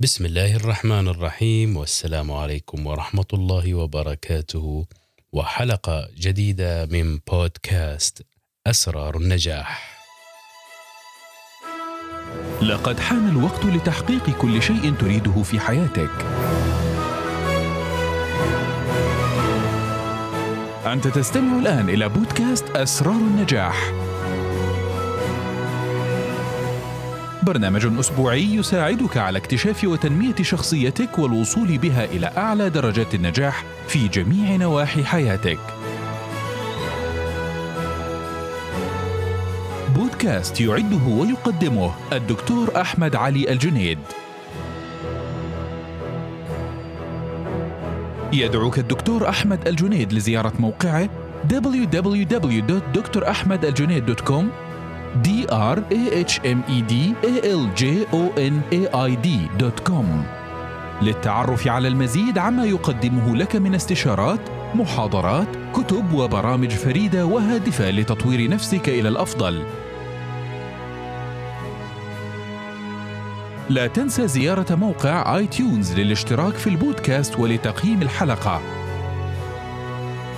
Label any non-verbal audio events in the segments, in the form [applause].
بسم الله الرحمن الرحيم والسلام عليكم ورحمة الله وبركاته وحلقة جديدة من بودكاست أسرار النجاح. لقد حان الوقت لتحقيق كل شيء تريده في حياتك. أنت تستمع الآن إلى بودكاست أسرار النجاح. برنامج أسبوعي يساعدك على اكتشاف وتنمية شخصيتك والوصول بها إلى أعلى درجات النجاح في جميع نواحي حياتك. بودكاست يعده ويقدمه الدكتور أحمد علي الجنيد. يدعوك الدكتور أحمد الجنيد لزيارة موقعه www.drahmedaljunaid.com d r a h m e d a l j o n a i d dot com للتعرف على المزيد عما يقدمه لك من استشارات محاضرات كتب وبرامج فريدة وهادفة لتطوير نفسك إلى الأفضل. لا تنسى زيارة موقع iTunes للاشتراك في البودكاست ولتقييم الحلقة.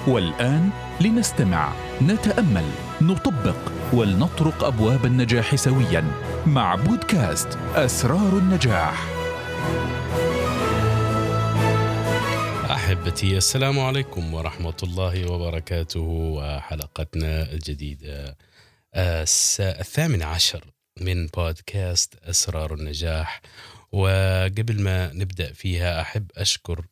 والآن لنستمع نتأمل نطبق. ولنطرق أبواب النجاح سويا مع بودكاست أسرار النجاح. أحبتي السلام عليكم ورحمة الله وبركاته. وحلقتنا الجديدة الس- الثامن عشر من بودكاست أسرار النجاح. وقبل ما نبدأ فيها أحب أشكر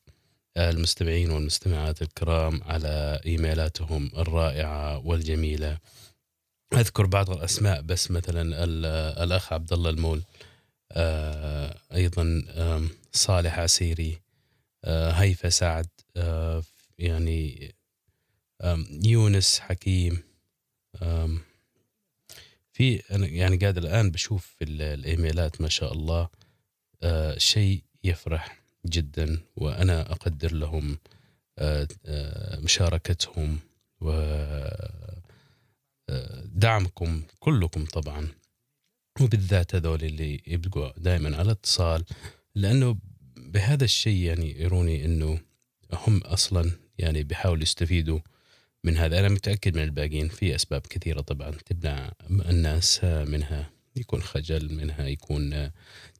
المستمعين والمستمعات الكرام على إيميلاتهم الرائعة والجميلة. أذكر بعض الأسماء بس مثلا ال- الأخ عبد الله المول آه، أيضا آم، صالح عسيري آه، هيفا سعد آه، يعني يونس حكيم في أنا يعني قاعد الآن بشوف في ال- الإيميلات ما شاء الله شيء يفرح جدا وأنا أقدر لهم مشاركتهم و دعمكم كلكم طبعا. وبالذات هذول اللي يبقوا دائما على اتصال لأنه بهذا الشيء يعني يروني إنه هم أصلا يعني بيحاولوا يستفيدوا من هذا. أنا متأكد من الباقيين في أسباب كثيرة طبعا تمنع الناس منها يكون خجل منها يكون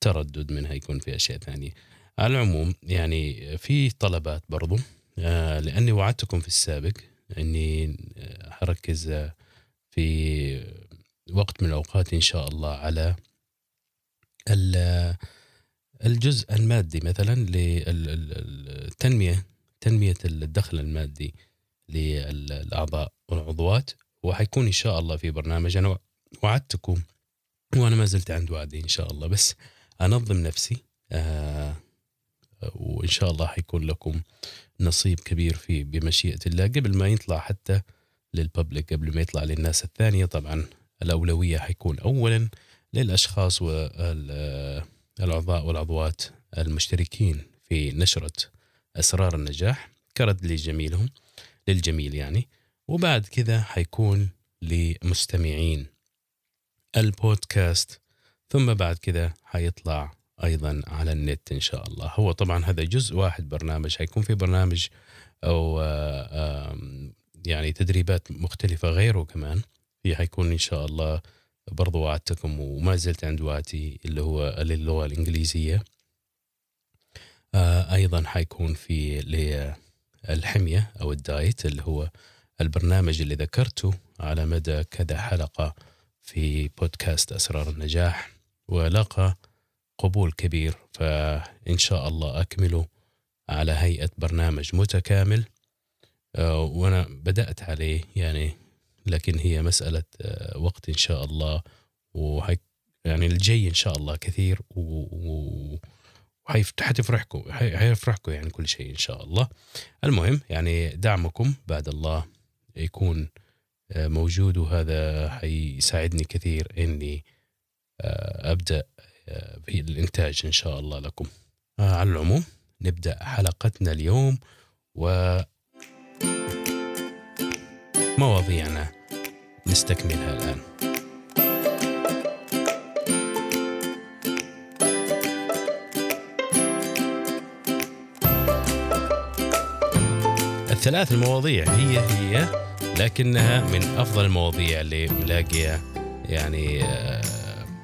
تردد منها يكون في أشياء ثانية. على العموم يعني في طلبات برضو آه، لأني وعدتكم في السابق إني حركز في وقت من الأوقات إن شاء الله على ال- الجزء المادي مثلا للتنمية تنمية الدخل المادي للأعضاء والعضوات. وحيكون إن شاء الله في برنامج. أنا وعدتكم وأنا ما زلت عند وعدي إن شاء الله. بس أنظم نفسي آه وإن شاء الله حيكون لكم نصيب كبير فيه بمشيئة الله. قبل ما يطلع حتى للببليك قبل ما يطلع للناس الثانية. طبعا الأولوية حيكون اولا للأشخاص والأعضاء والعضوات المشتركين في نشرة أسرار النجاح. كرد لجميلهم للجميل يعني. وبعد كذا حيكون لمستمعين البودكاست. ثم بعد كذا حيطلع أيضا على النت إن شاء الله. هو طبعا هذا جزء واحد برنامج حيكون في برنامج أو آه، يعني تدريبات مختلفة غيره كمان. في حيكون إن شاء الله برضو وعدتكم وما زلت عند وعدي اللي هو للغة الإنجليزية. آه، أيضا حيكون في للحمية أو الدايت اللي هو البرنامج اللي ذكرته على مدى كذا حلقة في بودكاست أسرار النجاح ولقى قبول كبير. فإن شاء الله أكمله على هيئة برنامج متكامل. آه، وأنا بدأت عليه يعني لكن هي مسألة آه، وقت إن شاء الله. وهي يعني الجاي إن شاء الله كثير و, حتفرحكم حي- حيفرحكم يعني كل شيء إن شاء الله. المهم يعني دعمكم بعد الله يكون آه، موجود وهذا حيساعدني كثير أبدأ آه، في الإنتاج إن شاء الله لكم. على العموم نبدأ حلقتنا اليوم و مواضيعنا نستكملها الآن. الثلاث المواضيع هي هي لكنها من أفضل المواضيع اللي ملاقيها يعني آه،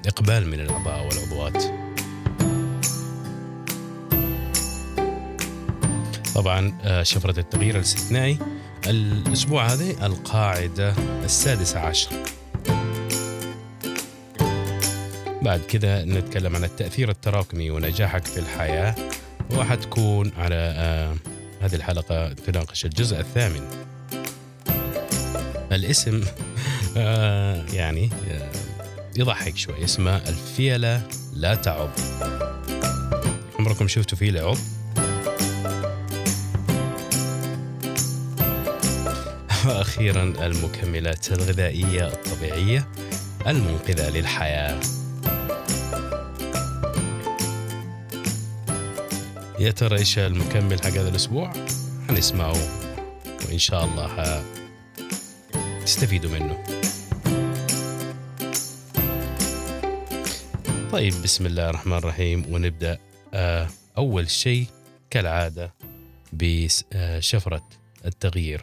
إقبال من الأعضاء والعضوات. طبعا آه، شفرة التغيير الاستثنائي. الأسبوع هذه القاعدة السادسة عشر. بعد كذا نتكلم عن التأثير التراكمي ونجاحك في الحياة. وحتكون على آه هذه الحلقة تناقش الجزء الثامن. الاسم [laughs] آه يعني يضحك شوي. اسمه الفيلة لا تعض عمركم شفتوا فيلة عض؟ وأخيرا المكملات الغذائية الطبيعية المنقذة للحياة يا ترى إيش المكمل حق هذا الأسبوع؟ حنسمعه وإن شاء الله تستفيدوا منه. طيب بسم الله الرحمن الرحيم ونبدأ آه، أول شيء كالعادة بشفره التغيير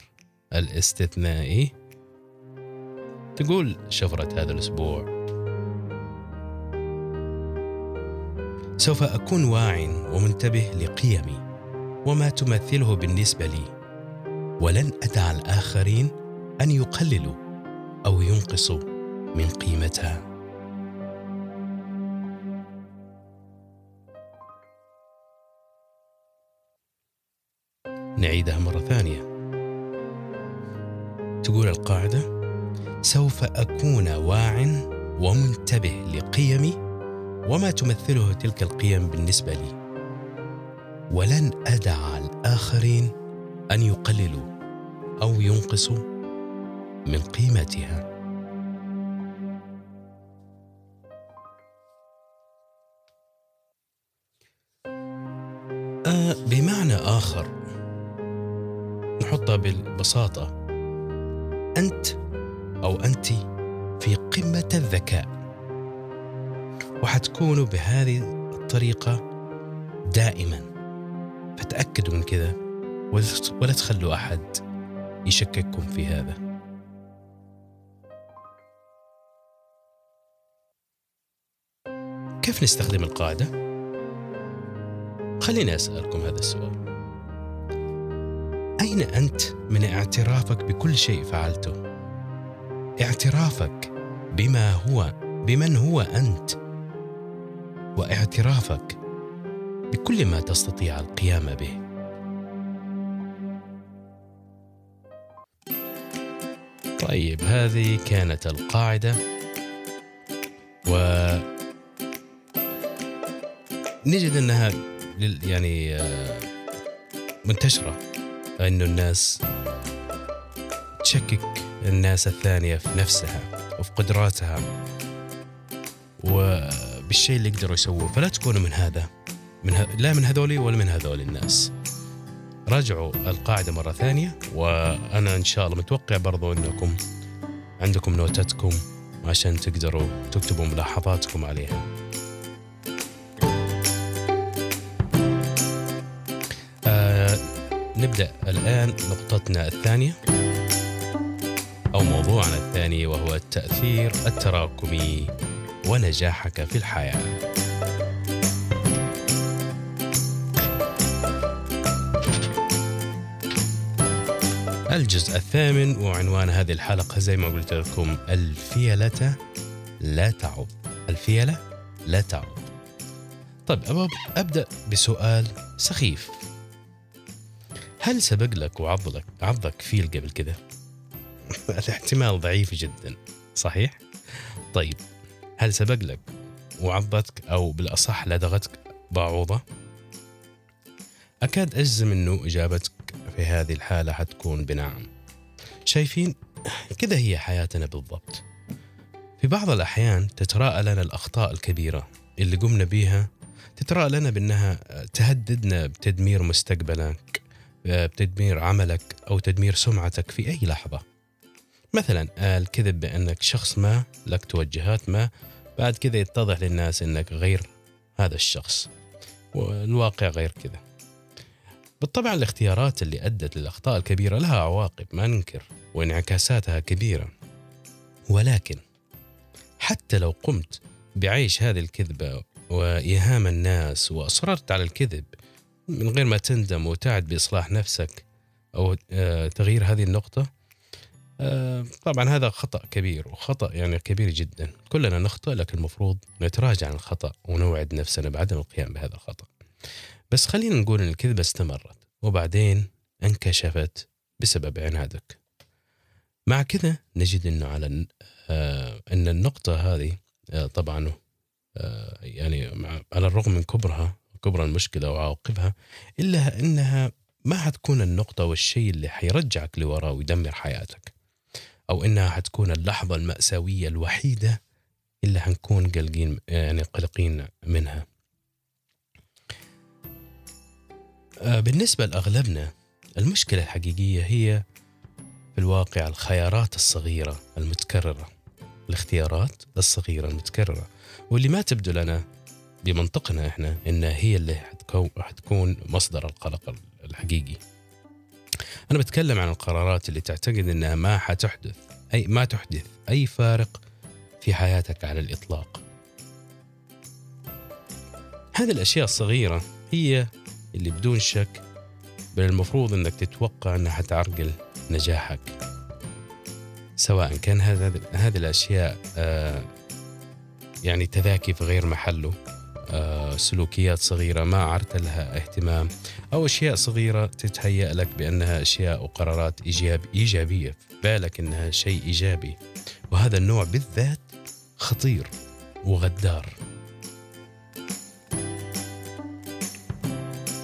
الاستثنائي تقول شفرة هذا الأسبوع. سوف أكون واع ومنتبه لقيمي وما تمثله بالنسبة لي ولن أدع الآخرين أن يقللوا أو ينقصوا من قيمتها. نعيدها مرة ثانية. تقول القاعدة سوف أكون واع ومنتبه لقيمي وما تمثله تلك القيم بالنسبة لي. ولن أدع الآخرين أن يقللوا أو ينقصوا من قيمتها. آه بمعنى آخر نحطها ببساطه أنت أو أنت في قمة الذكاء. وحتكونوا بهذه الطريقة دائما. فتأكدوا من كذا ولا تخلوا أحد يشكككم في هذا. كيف نستخدم القاعدة؟ خليني أسألكم هذا السؤال. أين أنت من اعترافك بكل شيء فعلته؟ اعترافك بما هو بمن هو أنت؟ واعترافك بكل ما تستطيع القيام به. طيب هذه كانت القاعدة. و نجد أنها يعني آه، منتشرة. إنه الناس تشكك الناس الثانية في نفسها وفي قدراتها و بالشيء اللي يقدروا يسووه. فلا تكونوا من هذا من ه... لا من هذولي ولا من هذول الناس. راجعوا القاعدة مرة ثانية وأنا إن شاء الله متوقع برضو أنكم عندكم نوتاتكم عشان تقدروا تكتبوا ملاحظاتكم عليها. نبدأ الآن نقطتنا الثانية أو موضوعنا الثاني وهو التأثير التراكمي ونجاحك في الحياة. الجزء الثامن وعنوان هذه الحلقة زي ما قلت لكم الفيلة لا تعض الفيلة لا تعض طيب أبدأ بسؤال سخيف. هل سبق لك وعض لك عضك فيل قبل كذا؟ [laughs] الاحتمال ضعيف جدا صحيح؟ طيب هل سبق لك وعضتك أو بالأصح لدغتك بعوضة؟ أكاد أجزم أنه إجابتك في هذه الحالة حتكون بنعم شايفين كذا هي حياتنا بالضبط في بعض الأحيان تتراءى لنا الأخطاء الكبيرة اللي قمنا بها تتراءى لنا بأنها تهددنا بتدمير مستقبلك بتدمير عملك أو تدمير سمعتك في أي لحظة. مثلا الكذب بأنك شخص ما لك توجهات ما بعد كذا يتضح للناس إنك غير هذا الشخص. والواقع غير كذا. بالطبع الاختيارات اللي أدت للأخطاء الكبيرة لها عواقب ما ننكر وانعكاساتها كبيرة. ولكن حتى لو قمت بعيش هذه الكذبة وإيهام الناس وأصررت على الكذب من غير ما تندم وتعد بإصلاح نفسك أو آه، تغيير هذه النقطة آه، طبعا هذا خطأ كبير وخطأ يعني كبير جدا. كلنا نخطئ لكن المفروض نتراجع عن الخطأ ونوعد نفسنا بعدم القيام بهذا الخطأ. بس خلينا نقول أن الكذبة استمرت وبعدين انكشفت بسبب عنادك. مع كذا نجد أنه على آه، أن النقطة هذه طبعا يعني على الرغم من كبرها كبر المشكلة وعواقبها إلا أنها ما حتكون النقطة والشيء اللي حيرجعك لورا ويدمر حياتك أو إنها حتكون اللحظة المأساوية الوحيدة اللي حنكون قلقين يعني قلقين منها. آه، بالنسبة لأغلبنا المشكلة الحقيقية هي في الواقع الخيارات الصغيرة المتكررة الاختيارات الصغيرة المتكررة واللي ما تبدو لنا بمنطقنا إحنا انها هي اللي حتكون مصدر القلق الحقيقي. أنا بتكلم عن القرارات اللي تعتقد إنها ما حتحدث اي ما تحدث أي فارق في حياتك على الإطلاق. هذه الأشياء الصغيرة هي اللي بدون شك بل المفروض إنك تتوقع إنها حتعرقل نجاحك. سواء كان هذا هذه الأشياء آه يعني تذاكي في غير محله سلوكيات صغيرة ما عرت لها اهتمام أو أشياء صغيرة تتهيأ لك بأنها أشياء وقرارات إيجاب إيجابية في بالك أنها شيء إيجابي. وهذا النوع بالذات خطير وغدار.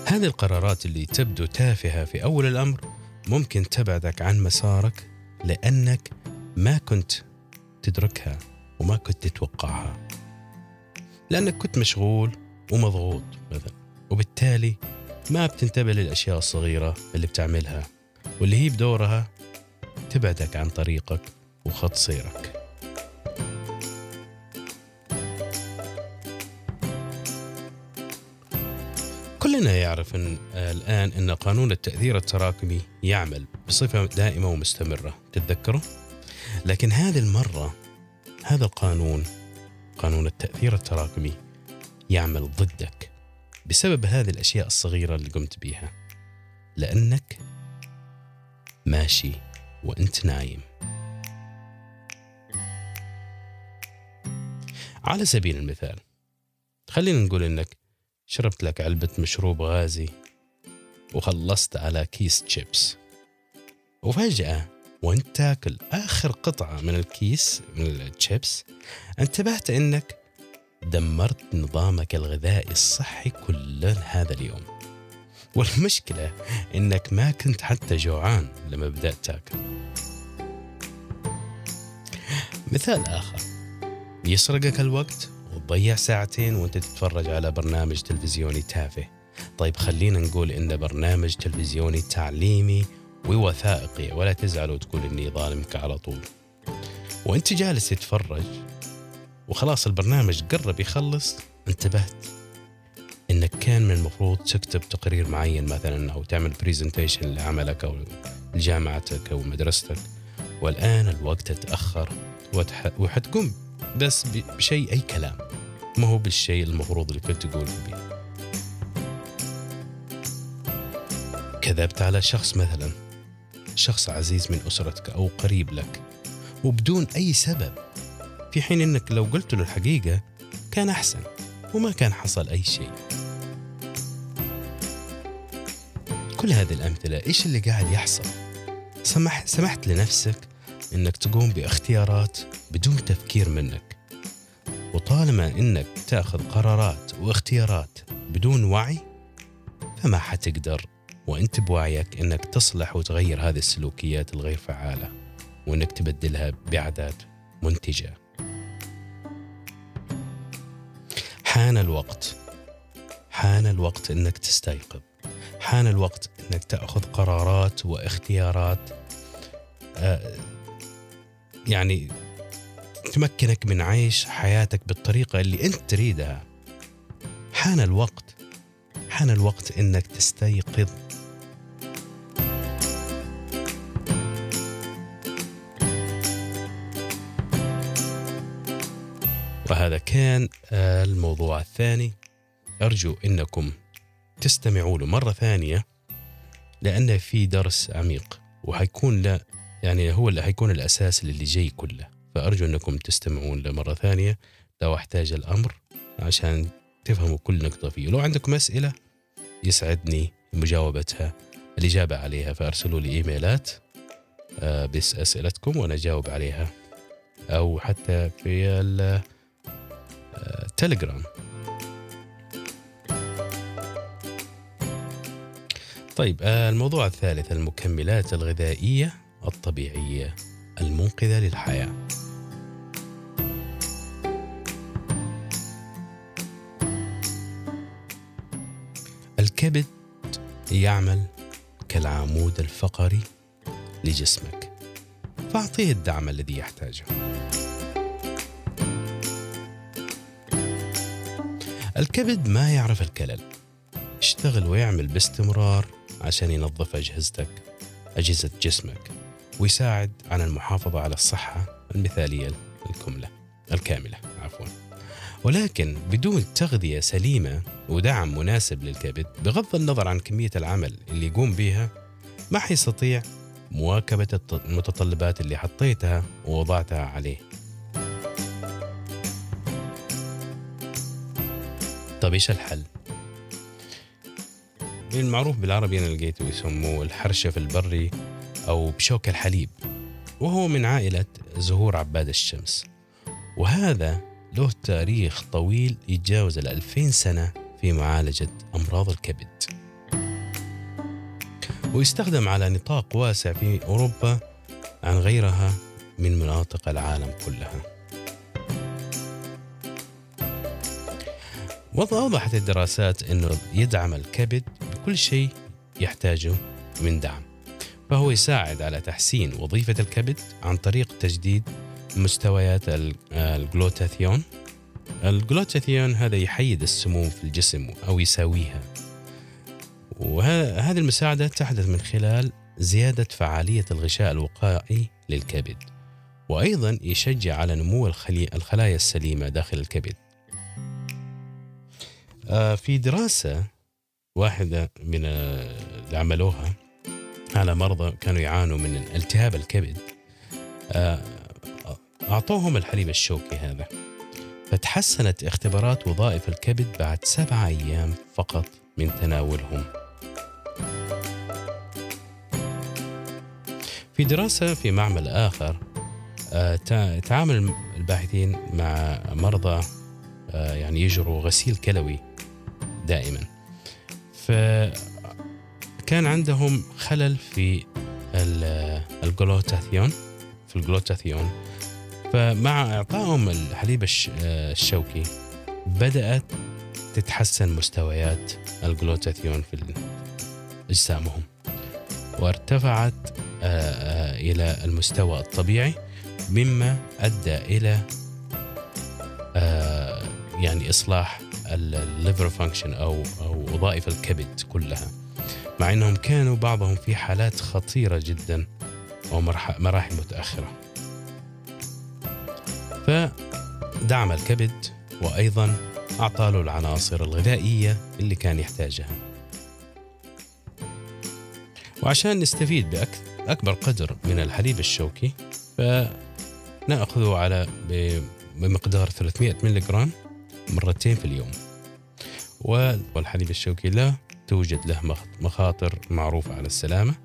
هذه القرارات اللي تبدو تافهة في أول الأمر ممكن تبعدك عن مسارك لأنك ما كنت تدركها وما كنت تتوقعها. لأنك كنت مشغول ومضغوط مثلا وبالتالي ما بتنتبه للأشياء الصغيرة اللي بتعملها واللي هي بدورها تبعدك عن طريقك وخط سيرك كلنا يعرف إن الآن أن قانون التأثير التراكمي يعمل بصفة دائمة ومستمرة تتذكره؟ لكن هذه المرة هذا القانون قانون التأثير التراكمي يعمل ضدك بسبب هذه الأشياء الصغيرة اللي قمت بيها. لأنك ماشي وأنت نايم. على سبيل المثال خلينا نقول إنك شربت لك علبة مشروب غازي وخلصت على كيس تشيبس وفجأة وانت تاكل آخر قطعة من الكيس من الشيبس انتبهت إنك دمرت نظامك الغذائي الصحي كل هذا اليوم. والمشكلة إنك ما كنت حتى جوعان لما بدأت تاكل. مثال آخر. يسرقك الوقت وتضيع ساعتين وأنت تتفرج على برنامج تلفزيوني تافه. طيب خلينا نقول إن برنامج تلفزيوني تعليمي ووثائقي ولا تزعل وتقول إني ظالمك على طول. وأنت جالس تتفرج وخلاص البرنامج قرب يخلص انتبهت إنك كان من المفروض تكتب تقرير معين مثلا أو تعمل بريزنتيشن لعملك أو لجامعتك أو مدرستك. والآن الوقت تاخر وحتقوم بس بشيء أي كلام. ما هو بالشيء المفروض اللي كنت تقوله به كذبت على شخص مثلا. شخص عزيز من أسرتك أو قريب لك وبدون أي سبب في حين أنك لو قلت له الحقيقة كان أحسن وما كان حصل أي شيء. كل هذه الأمثلة إيش اللي قاعد يحصل؟ سمح سمحت لنفسك أنك تقوم باختيارات بدون تفكير منك. وطالما أنك تأخذ قرارات واختيارات بدون وعي فما حتقدر. وانت بوعيك انك تصلح وتغير هذه السلوكيات الغير فعالة وانك تبدلها بعادات منتجة. حان الوقت. حان الوقت انك تستيقظ. حان الوقت انك تأخذ قرارات واختيارات آه، يعني تمكنك من عيش حياتك بالطريقة اللي انت تريدها. حان الوقت. حان الوقت انك تستيقظ. وهذا كان الموضوع الثاني. أرجو أنكم تستمعوا له مرة ثانية لأن في درس عميق وحيكون لا يعني هو اللي حيكون الأساس للي جاي كله. فأرجو أنكم تستمعون له مرة ثانية لو أحتاج الأمر عشان تفهموا كل نقطة فيه. لو عندكم أسئلة يسعدني مجاوبتها. الإجابة عليها فأرسلوا لي إيميلات آه، بأسئلتكم وأنا أجاوب عليها. أو حتى في التليجرام آه، طيب آه، الموضوع الثالث المكملات الغذائية الطبيعية المنقذة للحياة. الكبد يعمل كالعمود الفقري لجسمك. فأعطيه الدعم الذي يحتاجه. الكبد ما يعرف الكلل. يشتغل ويعمل باستمرار عشان ينظف أجهزتك أجهزة جسمك ويساعد على المحافظة على الصحة المثالية الكملة الكاملة عفوا. ولكن بدون تغذية سليمة ودعم مناسب للكبد بغض النظر عن كمية العمل اللي يقوم بها ما حيستطيع مواكبة المتطلبات اللي حطيتها ووضعتها عليه. طيب إيش الحل؟ المعروف بالعربي أنا لقيته يسموه الحرشف البري أو بشوك الحليب وهو من عائلة زهور عباد الشمس. وهذا له تاريخ طويل يتجاوز الألفين سنة في معالجة أمراض الكبد. ويستخدم على نطاق واسع في أوروبا عن غيرها من مناطق العالم كلها. وأوضحت الدراسات أنه يدعم الكبد بكل شيء يحتاجه من دعم. فهو يساعد على تحسين وظيفة الكبد عن طريق تجديد مستويات الجلوتاثيون. الجلوتاثيون هذا يحيد السموم في الجسم أو يساويها. وهذه المساعدة تحدث من خلال زيادة فعالية الغشاء الوقائي للكبد. وأيضا يشجع على نمو الخلايا السليمة داخل الكبد. في دراسة واحدة من اللي عملوها على مرضى كانوا يعانوا من التهاب الكبد. آه، أعطوهم الحليب الشوكي هذا. فتحسنت اختبارات وظائف الكبد بعد سبعة أيام فقط من تناولهم. في دراسة في معمل آخر آه، تعامل الباحثين مع مرضى آه، يعني يجروا غسيل كلوي دائما. فكان عندهم خلل في الجلوتاثيون في الجلوتاثيون. فمع إعطائهم الحليب الشوكي بدأت تتحسن مستويات الجلوتاثيون في أجسامهم. وارتفعت آه، آه، إلى المستوى الطبيعي مما أدى إلى آه، يعني إصلاح ال liver function أو أو وظائف الكبد كلها. مع أنهم كانوا بعضهم في حالات خطيرة جدا ومراحل متأخرة. فدعم الكبد وأيضا أعطى له العناصر الغذائية اللي كان يحتاجها. وعشان نستفيد بأكبر قدر من الحليب الشوكي فنأخذه على بمقدار 300 ملغ مرتين في اليوم. والحليب الشوكي لا توجد له مخاطر معروفة على السلامة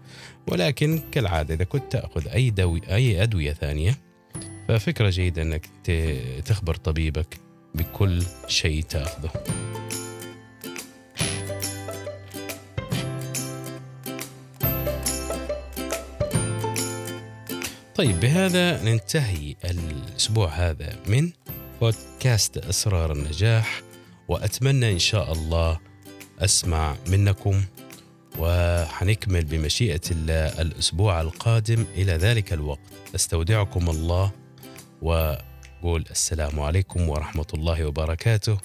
ولكن كالعادة إذا كنت تأخذ أي, دوي أي أدوية ثانية ففكرة جيدة أنك تخبر طبيبك بكل شيء تأخذه. طيب بهذا ننتهي الأسبوع هذا من بودكاست أسرار النجاح وأتمنى إن شاء الله أسمع منكم وحنكمل بمشيئة الله الأسبوع القادم إلى ذلك الوقت. أستودعكم الله وقول السلام عليكم ورحمة الله وبركاته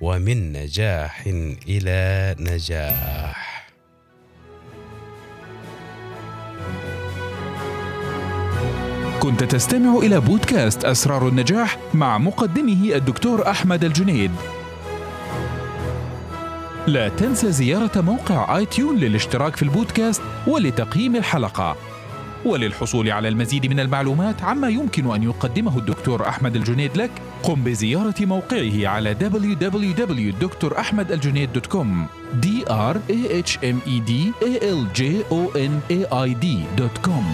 ومن نجاح إلى نجاح. كنت تستمع إلى بودكاست أسرار النجاح مع مقدمه الدكتور أحمد الجنيد. لا تنسى زيارة موقع آي تيون للاشتراك في البودكاست ولتقييم الحلقة. وللحصول على المزيد من المعلومات عما يمكن أن يقدمه الدكتور أحمد الجنيد لك قم بزيارة موقعه على www.drahmedaljunaid.com d r a h m e d a l j o n a i d.com